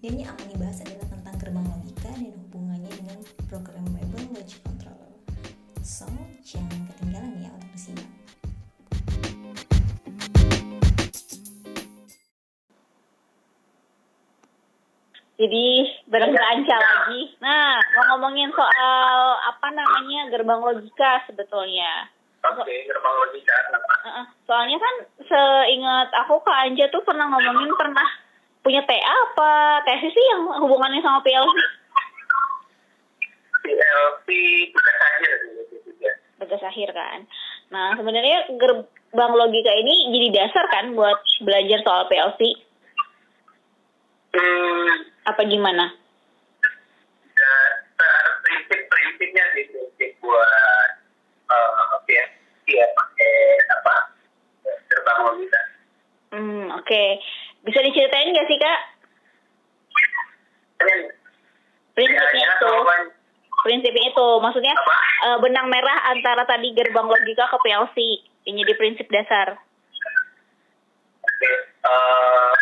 Dan yang akan dibahas adalah tentang gerbang logika dan hubungannya dengan programmable logic controller. So, jangan ketinggalan ya untuk disimak. Jadi bareng Anca lagi. Nah, mau ngomongin soal apa namanya gerbang logika sebetulnya. Oke, gerbang logika. Heeh. Soalnya kan seingat aku Kak Anja tuh pernah ngomongin pernah punya TA apa tesis sih yang hubungannya sama PLC? PLC tugas akhir ya. Tugas akhir kan. Nah, sebenarnya gerbang logika ini jadi dasar kan buat belajar soal PLC. Hmm, Apa gimana? dasar prinsip-prinsipnya sih prinsip buat uh, ya pakai apa gerbang logika. Hmm, oke. Bisa diceritain nggak sih Kak prinsipnya ya, itu? jawaban Prinsipnya itu, maksudnya apa? eh, benang merah antara tadi gerbang logika ke PLC yang jadi prinsip dasar. Oke, eh,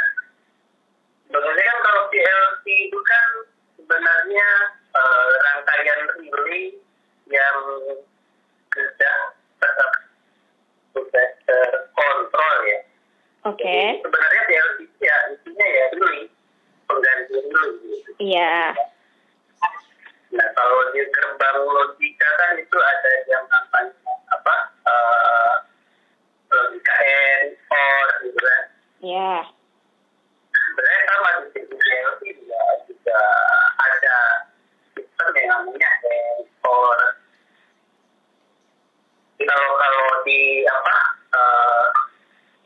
sebenarnya kan kalau PLC itu kan sebenarnya eh, rangkaian relay yang sudah tetap sudah terkontrol ya. Oke. Jadi sebenarnya PLC ya intinya ya relay pengganti relay. Gitu. Iya. Nah kalau di gerbang logika kan itu ada yang namanya apa? eh, logika and or gitu kan. Iya. sebenarnya sama di sini juga juga ada sistem yang namanya ekspor. Jadi kalau kalau di apa uh,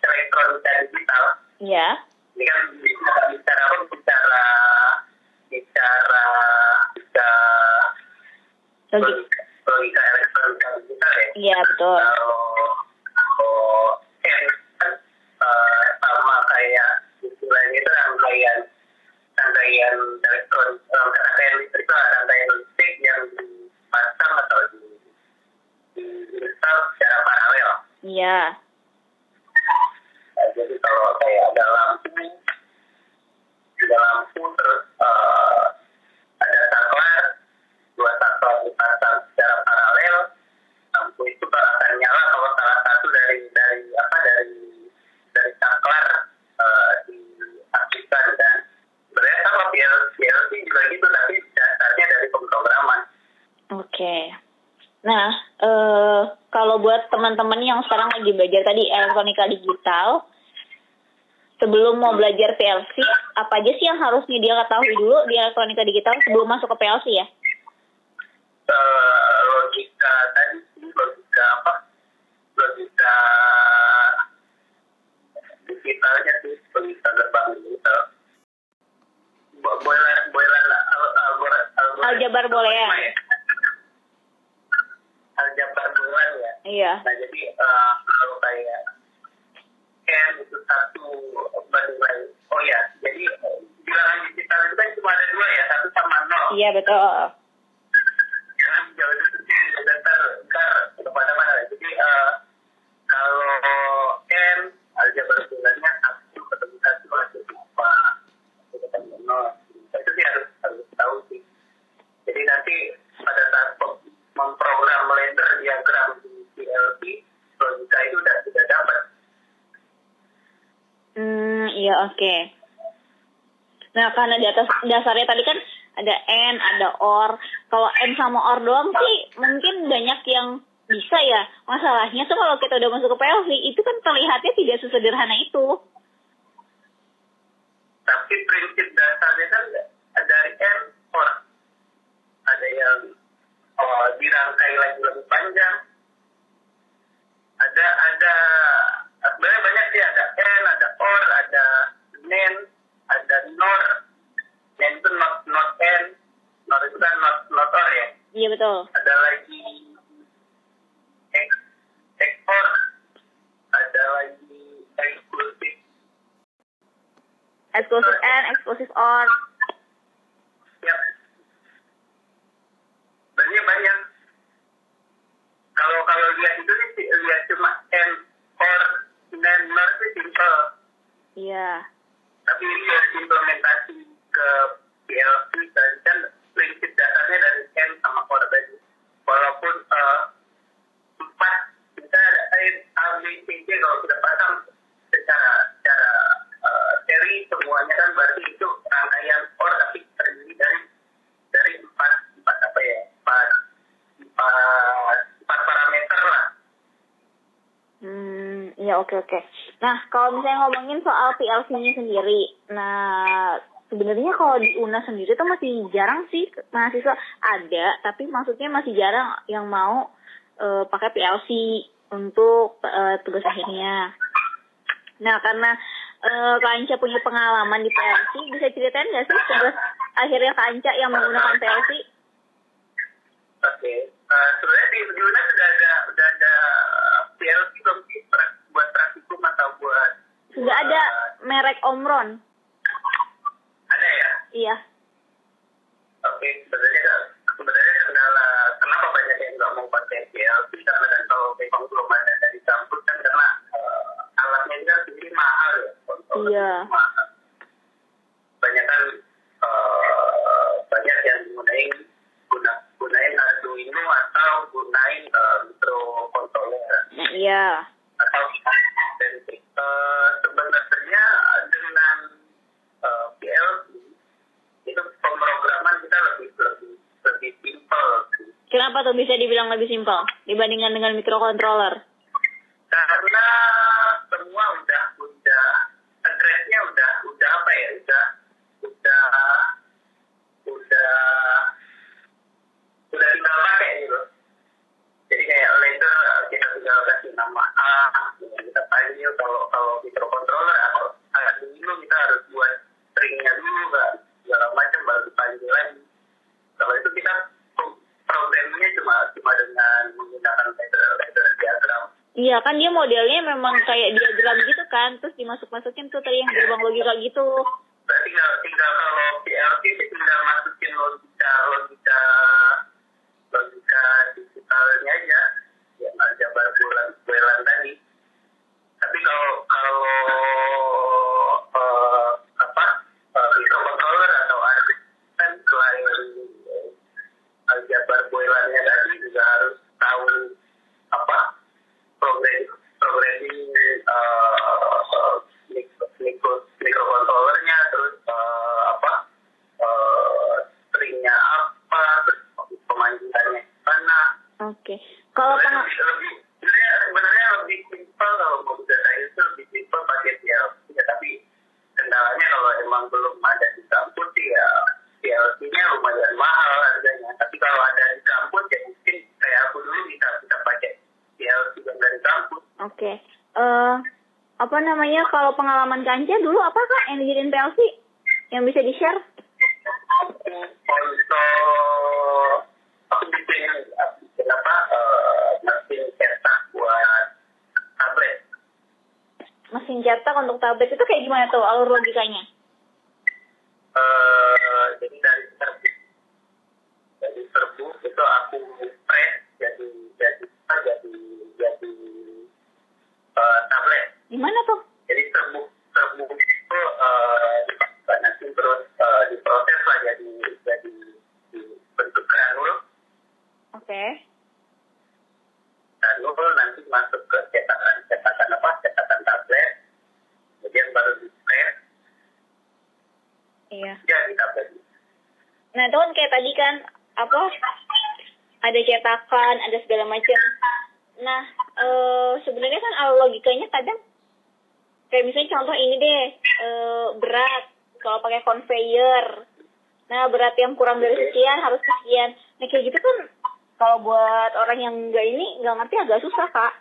elektronika digital Iya. Ini kan bicara apa bicara bicara Logik. logika, elektronika digital ya. Iya, betul. Kalau kan eh, sama kayak istilahnya itu rangkaian rangkaian elektron rangkaian listrik lah rangkaian listrik yang dipasang atau di diinstal secara paralel. Iya. Nah, sekarang lagi belajar tadi elektronika digital, sebelum mau belajar PLC, apa aja sih yang harusnya dia ketahui dulu di elektronika digital sebelum masuk ke PLC ya? Eh, logika tadi sih, logika apa logika digitalnya sih logika gerbang digital Bo- boleh boleh lah al- algor- algor- Aljabar boolean. ya. aljabar boolean ya Iya. nah jadi eh, kalau kayak n itu satu bernilai oh ya jadi eh, bilangan digital itu kan cuma ada dua ya satu sama nol Iya, betul. jangan jauh dari dasar kar kepada mana jadi eh, kalau n aljabar bulannya satu ketemu satu hasil apa satu ketemu nol itu sih harus harus tahu sih jadi nanti pada saat pem- memprogram ladder diagram di PLC logika itu sudah sudah dapat Iya oke. Nah, karena di atas dasarnya tadi kan ada N, ada OR. Kalau N sama OR doang sih mungkin banyak yang bisa ya. Masalahnya tuh kalau kita udah masuk ke PLC, itu kan terlihatnya tidak sesederhana itu. tapi prinsip dasarnya kan dari n or ada yang oh, dirangkai lagi lebih panjang ada ada sebenarnya banyak sih ada n ada or ada nen ada nor nen itu not not n nor itu kan not not or ya Iya betul. ada lagi x x or ada lagi eksklusif Eksklusif N, eksklusif OR. Ya. Sebenarnya banyak. Kalau kalau lihat itu sih lihat cuma N or dan nor itu simple. Iya. Tapi lihat implementasi ke PLC dan kan prinsip dasarnya dari N sama core tadi walaupun eh, empat kita adain A D kalau sudah pasang secara secara seri semuanya kan berarti itu rangkaian core tapi terdiri dari dari empat empat apa ya empat empat empat parameter lah. Hmm, ya oke oke. Nah, kalau misalnya ngomongin soal PLC-nya sendiri, nah sebenarnya kalau di UNA sendiri tuh masih jarang sih mahasiswa. Ada, tapi maksudnya masih jarang yang mau eh, pakai PLC untuk eh, tugas akhirnya. Nah, karena eh, Kanca punya pengalaman di PLC, bisa ceritain nggak sih tugas akhirnya Kanca yang menggunakan PLC? Oke, Eh, sebenarnya di di UNAS sudah ada sudah ada PLC belum sih buat praktikum atau buat Sudah ada merek Omron. ada ya? Iya. Iya. Banyak kan eh, banyak yang gunain guna gunain Arduino atau gunain eh, microcontroller iya. atau dan eh, sebenarnya dengan eh, PLC itu pemrograman kita lebih lebih lebih simpel. Kenapa tuh bisa dibilang lebih simpel dibandingkan dengan microcontroller? karena semua udah udah addressnya udah udah apa ya udah udah udah udah tinggal pakai gitu jadi kayak laser kita tinggal kasih nama A yang kita panggil kalau kalau microcontroller atau alat dulu kita harus buat stringnya dulu kan segala macam baru dipanggil lagi kalau itu kita pro- programnya cuma cuma dengan menggunakan laser laser diagram Iya kan dia modelnya memang kayak diagram gitu kan, terus dimasuk-masukin tuh tadi yang gerbang logika gitu. Kalau sebenarnya peng sebenarnya sebenarnya lebih simpel kalau mau data itu lebih simpel pakai ya tapi kendalanya kalau emang belum ada di kampus ya PLC-nya lumayan mahal harganya tapi kalau ada di kampus ya mungkin kayak aku dulu bisa bisa pakai PLC yang dari kampus Oke. Eh apa namanya kalau pengalaman Kanca dulu apa kak yang dijadiin PLC? Yang bisa di-share? untuk Cetak untuk tablet itu kayak gimana tuh alur logikanya? eh jadi dari serbu dari serbu itu aku press jadi jadi apa, jadi jadi eh, tablet Gimana tuh? jadi serbu serbu itu eh, dimasukkan nanti terus eh, diproses lah jadi jadi bentuk granul Oke. granul nanti masuk ke cetakan cetakan apa cetakan tablet kemudian baru di press Iya. jadi tablet Nah itu kan kayak tadi kan apa ada cetakan, ada segala macam. Nah eh sebenarnya kan logikanya kadang kayak misalnya contoh ini deh eh, berat kalau pakai conveyor. Nah berat yang kurang dari sekian harus sekian. Nah kayak gitu kan kalau buat orang yang nggak ini nggak ngerti agak susah kak.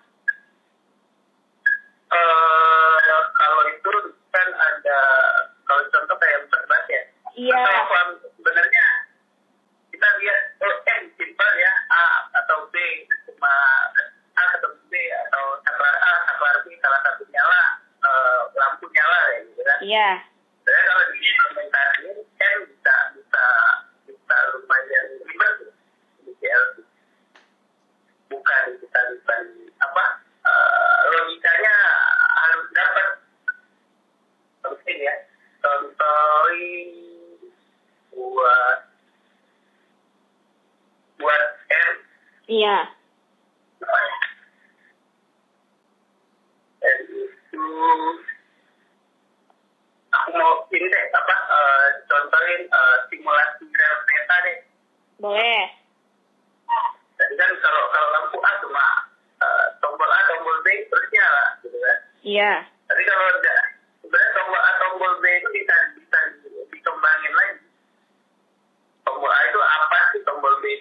B salah satu nyala eh, lampu nyala ya gitu kan Iya. Sebenarnya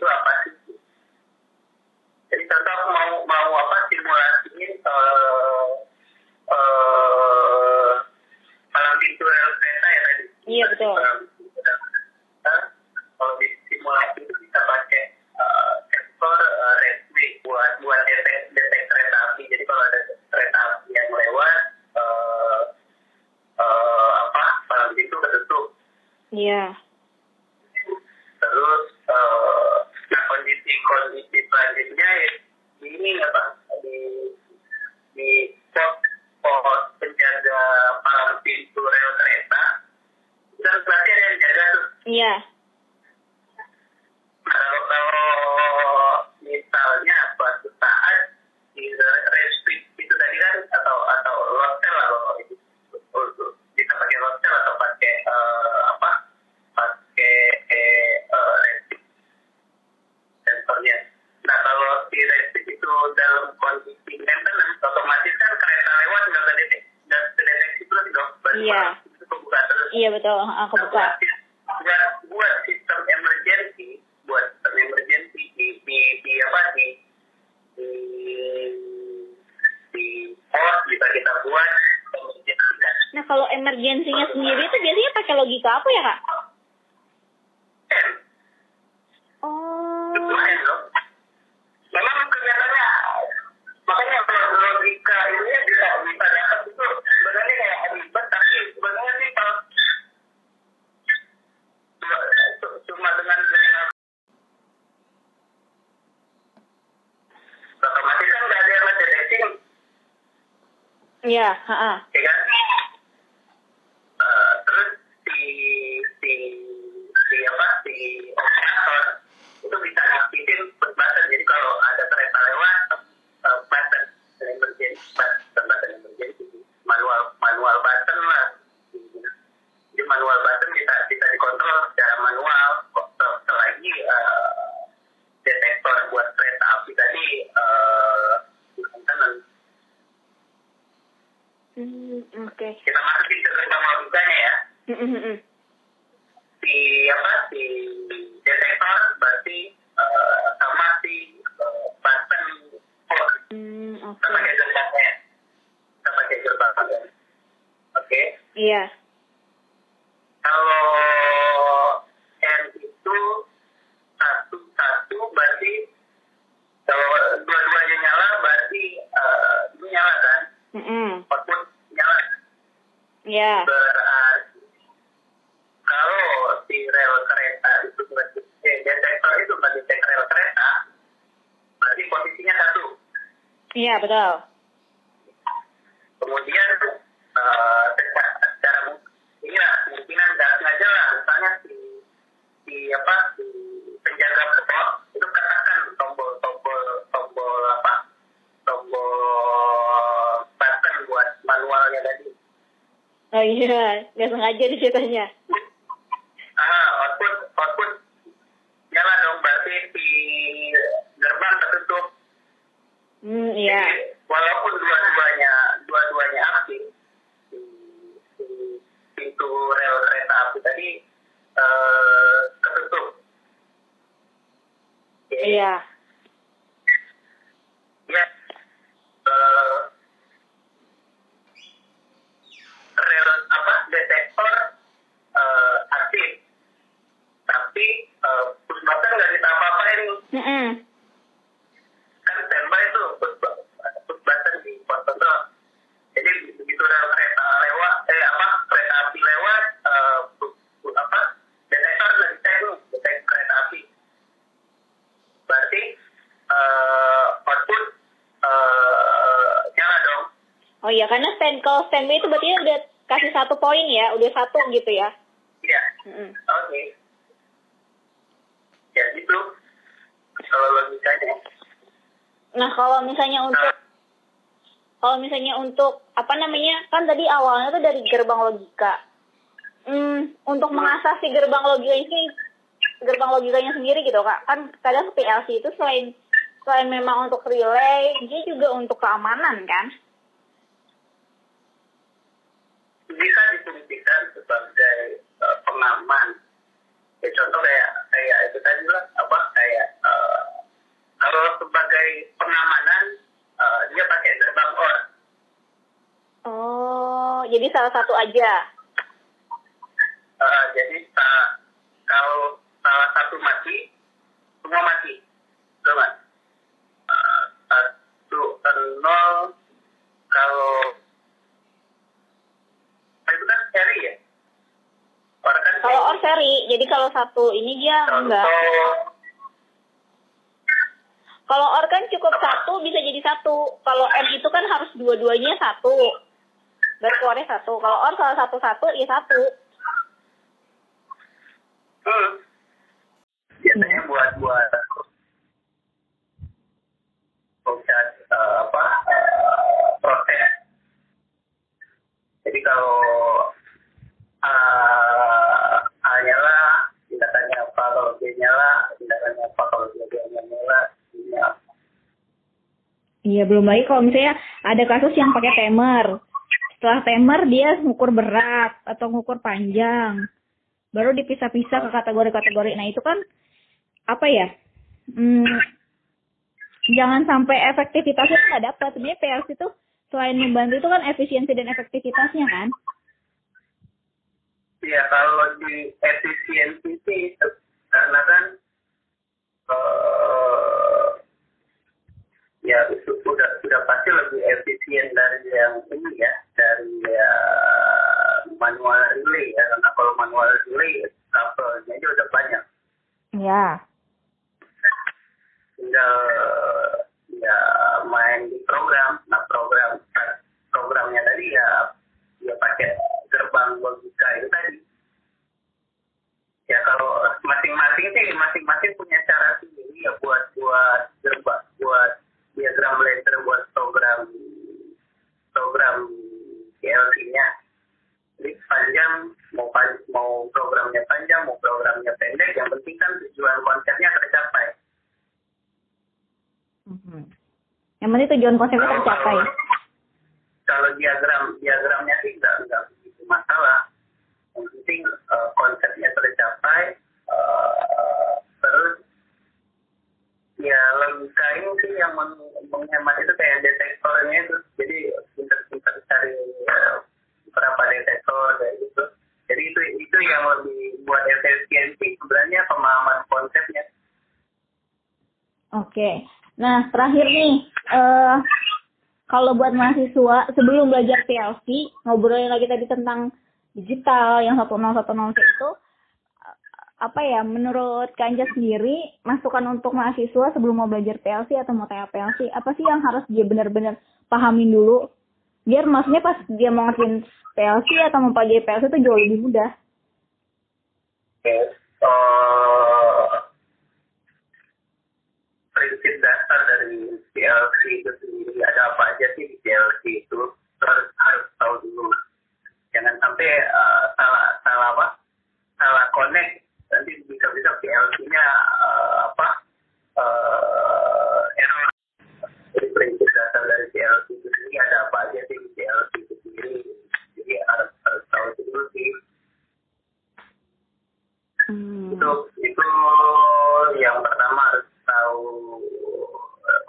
itu apa sih? Jadi contoh mau mau apa simulasiin eh, eh, uh, uh, palang pintu rel kereta ya tadi. Iya betul. Kalau di simulasi itu kita pakai uh, sensor uh, redway buat buat detek detek kereta api. Jadi kalau ada kereta api yang lewat uh, uh, apa palang pintu ketutup. Iya. Yeah. ini ya, apa di di pos pos penjaga pintu rel kereta. Terus nanti ada yang jaga tuh. Iya. yeah. iya. Iya betul. Ah, ah, Aku buka nggak buat sistem emergency buat sistem emergency di di, di apa di di di pos bisa kita buat. Nah kalau emergensinya sendiri itu biasanya pakai logika apa ya kak? Yeah. Uh-uh. Iya. Berarti kalau di rel kereta itu berarti ya, eh, detektor itu berarti rel kereta, berarti posisinya satu. Iya betul. nggak sengaja ceritanya stand kalau standby itu berarti udah kasih satu poin ya, udah satu gitu ya. Iya. Mm -hmm. Oke. Okay. Ya gitu. Kalau logikanya. Nah, kalau misalnya nah. untuk nah. kalau misalnya untuk apa namanya? Kan tadi awalnya tuh dari gerbang logika. Hmm, untuk mengasah si gerbang logika ini gerbang logikanya sendiri gitu kak kan kadang PLC itu selain selain memang untuk relay dia juga untuk keamanan kan pengaman. Ya contoh kayak kayak itu tadi lah apa kayak uh, kalau sebagai pengamanan uh, dia pakai gerbang or. Oh jadi salah satu aja? Uh, jadi uh, kalau salah satu mati semua mati. Betul Uh, satu nol kalau itu kan seri ya Orang kan kalau or seri. Jadi kalau satu ini dia enggak. Kalau or kan cukup satu bisa jadi satu. Kalau M itu kan harus dua-duanya satu. Berarti ornya satu. Kalau or salah satu satu ya satu. Hmm. biasanya buat buat uh, apa uh, proses. Jadi kalau Iya, belum lagi kalau misalnya ada kasus yang pakai timer. Setelah timer dia ngukur berat atau ngukur panjang. Baru dipisah-pisah ke kategori-kategori. Nah, itu kan apa ya? Hmm, jangan sampai efektivitasnya nggak dapat. Sebenarnya PLC itu selain membantu itu kan efisiensi dan efektivitasnya kan? Iya, kalau di efisiensi sih karena kan uh, ya itu sudah sudah pasti lebih efisien dari yang ini ya dari ya, manual relay ya karena kalau manual relay kabelnya aja udah banyak. Ya. tinggal ya main di program. Nah program programnya tadi ya ya pakai gerbang logika itu tadi. Ya kalau masing-masing sih masing-masing punya cara sendiri ya buat buat gerbang buat diagram laser buat program program PLC-nya jadi panjang mau pan- mau programnya panjang mau programnya pendek yang penting kan tujuan konsepnya tercapai Mhm. Yang penting tujuan konsepnya tercapai. kalau diagram diagramnya sih nggak nggak begitu masalah yang penting eh, konsepnya tercapai eh, terus ya logikain sih yang meng- menghemat itu kayak detektornya itu jadi pinter-pinter cari eh, berapa detektor kayak gitu jadi itu itu yang lebih buat efisiensi sebenarnya pemahaman konsepnya Oke. Nah, terakhir nih, eh kalau buat mahasiswa sebelum belajar PLC, ngobrolin lagi tadi tentang digital yang 1010 itu apa ya menurut Kanja sendiri masukan untuk mahasiswa sebelum mau belajar PLC atau mau TA PLC apa sih yang harus dia benar-benar pahamin dulu biar maksudnya pas dia mau ngertiin PLC atau mau pelajari PLC itu jauh lebih mudah. Eh, prinsip dasar dari PLC itu sendiri ada apa aja sih di PLC itu harus harus tahu dulu. Jangan sampai eh, salah salah apa salah connect nanti bisa-bisa PLC-nya eh, apa eh, error. Jadi prinsip dasar dari PLC itu sendiri ada apa aja sih PLC itu sendiri. Jadi harus harus tahu dulu sih hmm. itu itu yang pertama harus tahu eh,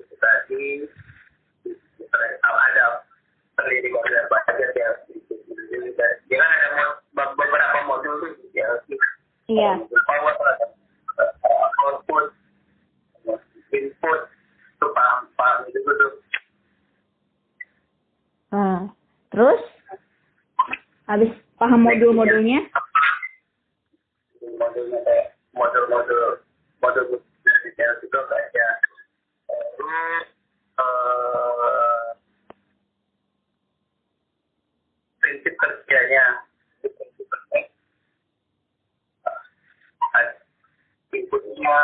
itu tadi ada pendidikan dan budget ya dia kan ada mo- be- beberapa modul tuh ya iya. Power eh, output input itu paham paham itu tuh Ah, terus? Habis paham modul-modulnya modulnya kayak modul-modul modul detail itu kayak eh, eh, prinsip kerjanya prinsip kerja eh, inputnya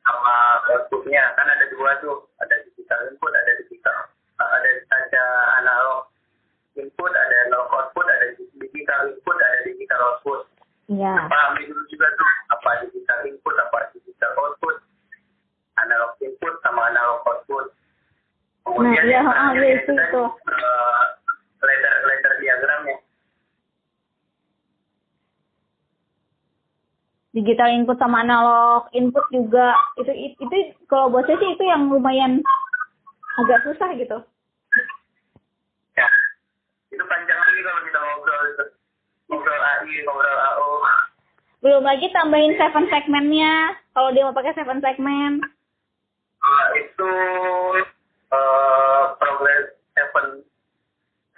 sama outputnya kan ada dua tuh ada digital input ada digital uh, ada ada analog input ada analog output ada digital input ada digital output Iya. pahami dulu juga tuh apa digital input apa digital output analog input sama analog output Nah, iya, yang ah, terakhir iya, itu itu, kan, itu. eh, ladder ladder diagramnya Digital input sama analog input juga itu itu, itu kalau buat saya sih itu yang lumayan agak susah gitu. ya itu panjang lagi kalau kita ngobrol itu ngobrol AI ngobrol AO Belum lagi tambahin seven segmentnya kalau dia mau pakai seven segment. Uh, itu uh, progress seven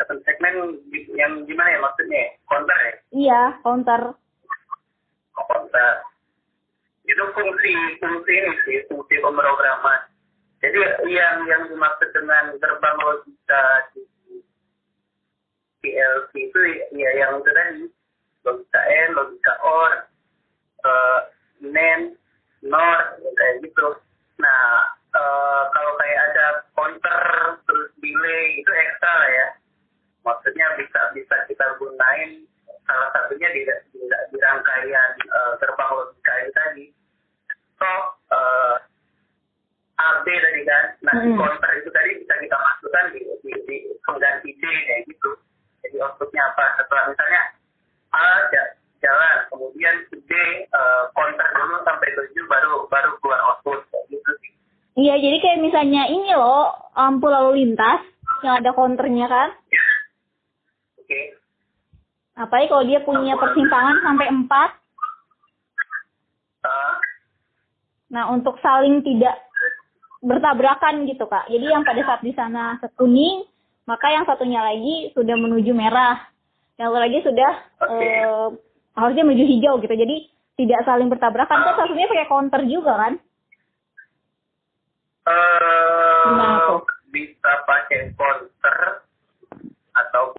seven segmen yang gimana ya maksudnya counter ya Iya, counter. Counter itu fungsi fungsi ini sih fungsi pemrograman. Jadi yang yang dimaksud dengan gerbang logika di PLC itu ya yang itu tadi. Logika N logika OR uh, NAND NOR ya kayak gitu. Nah eh, kalau kayak ada counter terus delay itu ekstra ya. Maksudnya bisa bisa kita gunain salah satunya di di, di rangkaian eh, gerbang logika ini tadi. So eh, AB tadi kan? Nah Mm. counter itu tadi bisa kita masukkan di di, di pengganti D kayak gitu. Jadi outputnya apa? Setelah misalnya A ja- jalan kemudian D eh, counter dulu sampai 7 baru baru keluar output kayak gitu sih. Iya, jadi kayak misalnya ini loh lampu lalu lintas yang ada counternya kan. oke Apalagi kalau dia punya persimpangan sampai empat. Nah, untuk saling tidak bertabrakan gitu, Kak. Jadi yang pada saat di sana kuning, maka yang satunya lagi sudah menuju merah. Yang satu lagi sudah eh, harusnya menuju hijau gitu. Jadi tidak saling bertabrakan. Kan satunya pakai counter juga kan? Gimana eh tuh? bisa pakai counter atau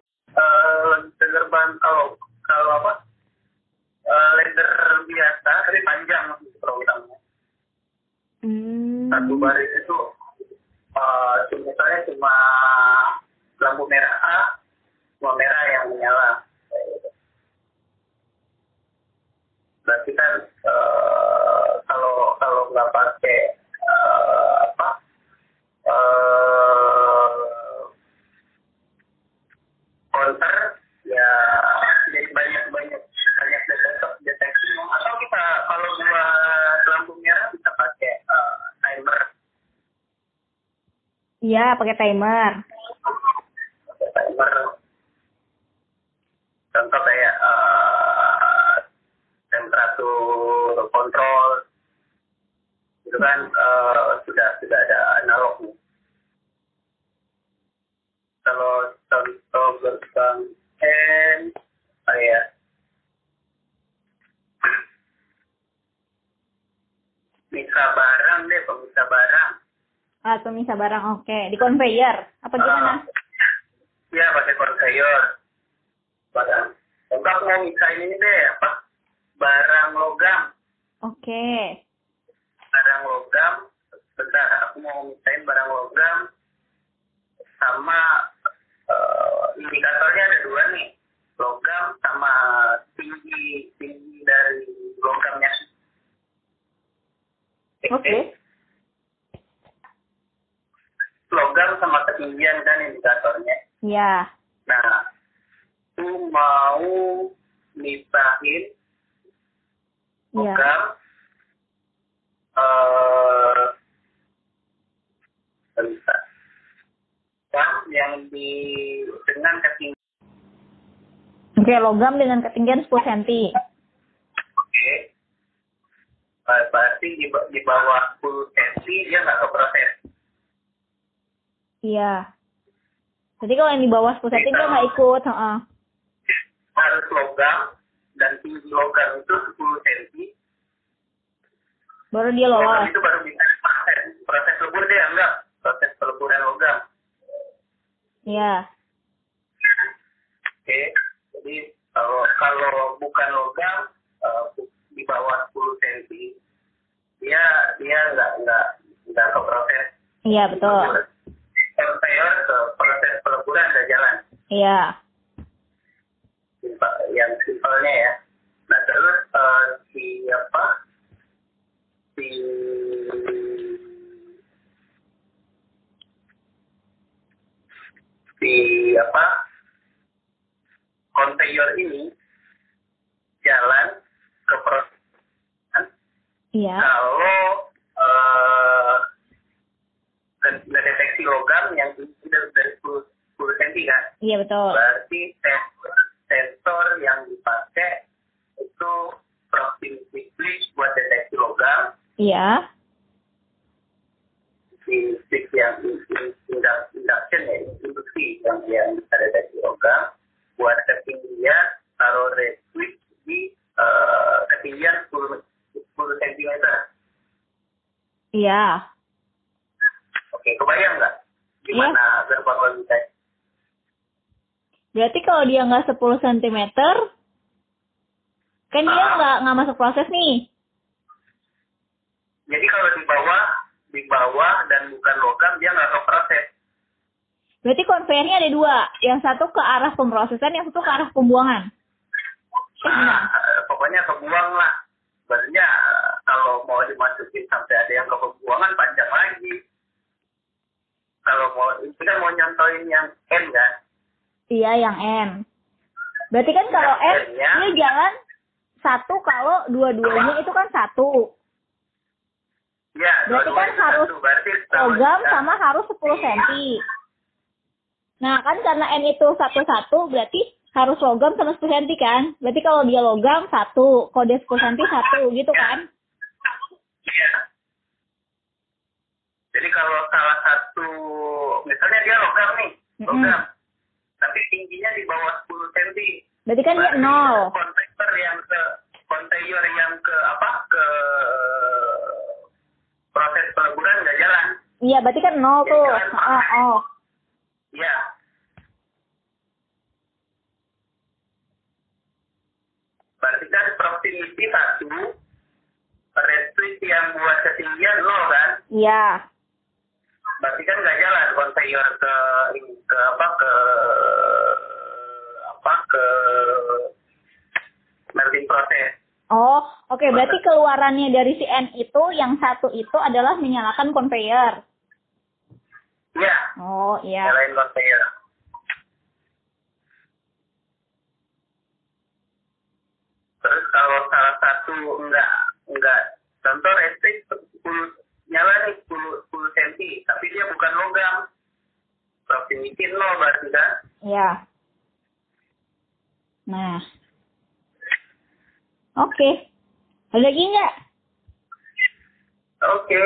eh gerbang kalau kalau apa? Eh ladder biasa tapi panjang programnya Hmm. satu baris itu cuma misalnya cuma lampu merah A cuma merah yang menyala. Berarti kan eh, kalau kalau nggak pakai Iya, pakai timer. timer contoh kayak eh, temperatur kontrol itu kan eh, sudah sudah ada analognya kalau contoh gerbang N kayak misah barang deh pemisah barang Ah, pemisah barang. Oke, di conveyor. Apa gimana? Iya pakai conveyor. Barang. Aku mau misahin ini deh apa? Barang logam. Oke. Barang logam. Bentar, aku mau misahin barang logam sama eh, indikatornya ada dua nih. Logam sama tinggi tinggi dari logamnya. Oke. Logam sama ketinggian kan indikatornya. Iya. Nah, itu mau misahin Iya. program eh bentar. Yang yang di dengan ketinggian Oke, logam dengan ketinggian 10 cm. oke. Eh, berarti di, di bawah 10 cm dia nggak keproses. Iya. Jadi kalau yang di bawah 10 cm dia nggak ikut. heeh. Harus logam dan tinggi logam itu 10 cm. Baru dia Logam lolos. itu baru bisa proses. Proses lebur dia enggak. Proses peleburan logam. Iya. Oke, jadi kalau kalau bukan logam eh, di bawah 10 cm dia dia nggak nggak nggak ke proses Iya, betul. Iya. Simpel, yang simpelnya ya. Nah terus eh, si apa? Si si apa? Ini jalan ke proses Iya. kalau eh deteksi logam yang tidak dari 10, 10 cm kan Iya, betul. berarti sensor, sensor yang dipakai itu proximity switch buat deteksi logam Iya. switch yang in- in- indu- induction ya induksi yang yang bisa deteksi logam buat ketinggian taruh red switch di eh, ketinggian 10, 10 cm Iya. oke kebayang nggak gimana gerbang logika Berarti kalau dia nggak 10 cm, kan dia nggak nggak masuk proses nih. Jadi kalau di bawah, di bawah dan bukan logam dia nggak ke proses. Berarti konveyornya ada dua. Yang satu ke arah pemrosesan, yang satu ke arah pembuangan. Nah, pokoknya kebuang lah. Sebenarnya eh, kalau mau dimasukin sampai ada yang ke pembuangan panjang lagi. Kalau mau, ini kan mau nyontoin yang N kan? Iya, yang N. Berarti kan kalau N, N-nya. dia jalan satu kalau dua-duanya itu kan satu. Ya, Berarti kan harus Logam sama harus 10 cm. Nah, kan karena N itu satu-satu, berarti harus logam sama 10 cm kan? Berarti kalau dia logam, satu. Dia 10 cm, satu. Gitu kan? Iya. Jadi kalau salah satu, misalnya dia logam nih, logam. Tapi tingginya di bawah 10 cm. Berarti kan dia nol. konvektor yang ke konveyor yang ke apa ke proses peleburan nggak jalan Iya, berarti kan nol tuh. Oh, oh. ya berarti kan proximity satu restrict yang buat ketinggian nol kan Iya. Berarti kan nggak jalan konveyor ke ke apa ke apa ke melting proses Oh, oke. Berarti keluarannya dari si N itu, yang satu itu adalah menyalakan konveyor. ya Oh, iya. nyalain konveyor terus kalau salah satu enggak enggak contoh listrik 10 nyala nih 10 10 cm tapi dia bukan logam proximity nol berarti kan Iya. Nah. Oke. Ada lagi nggak? oke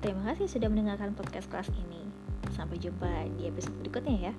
Terima kasih sudah mendengarkan podcast kelas ini. Sampai jumpa di episode berikutnya ya.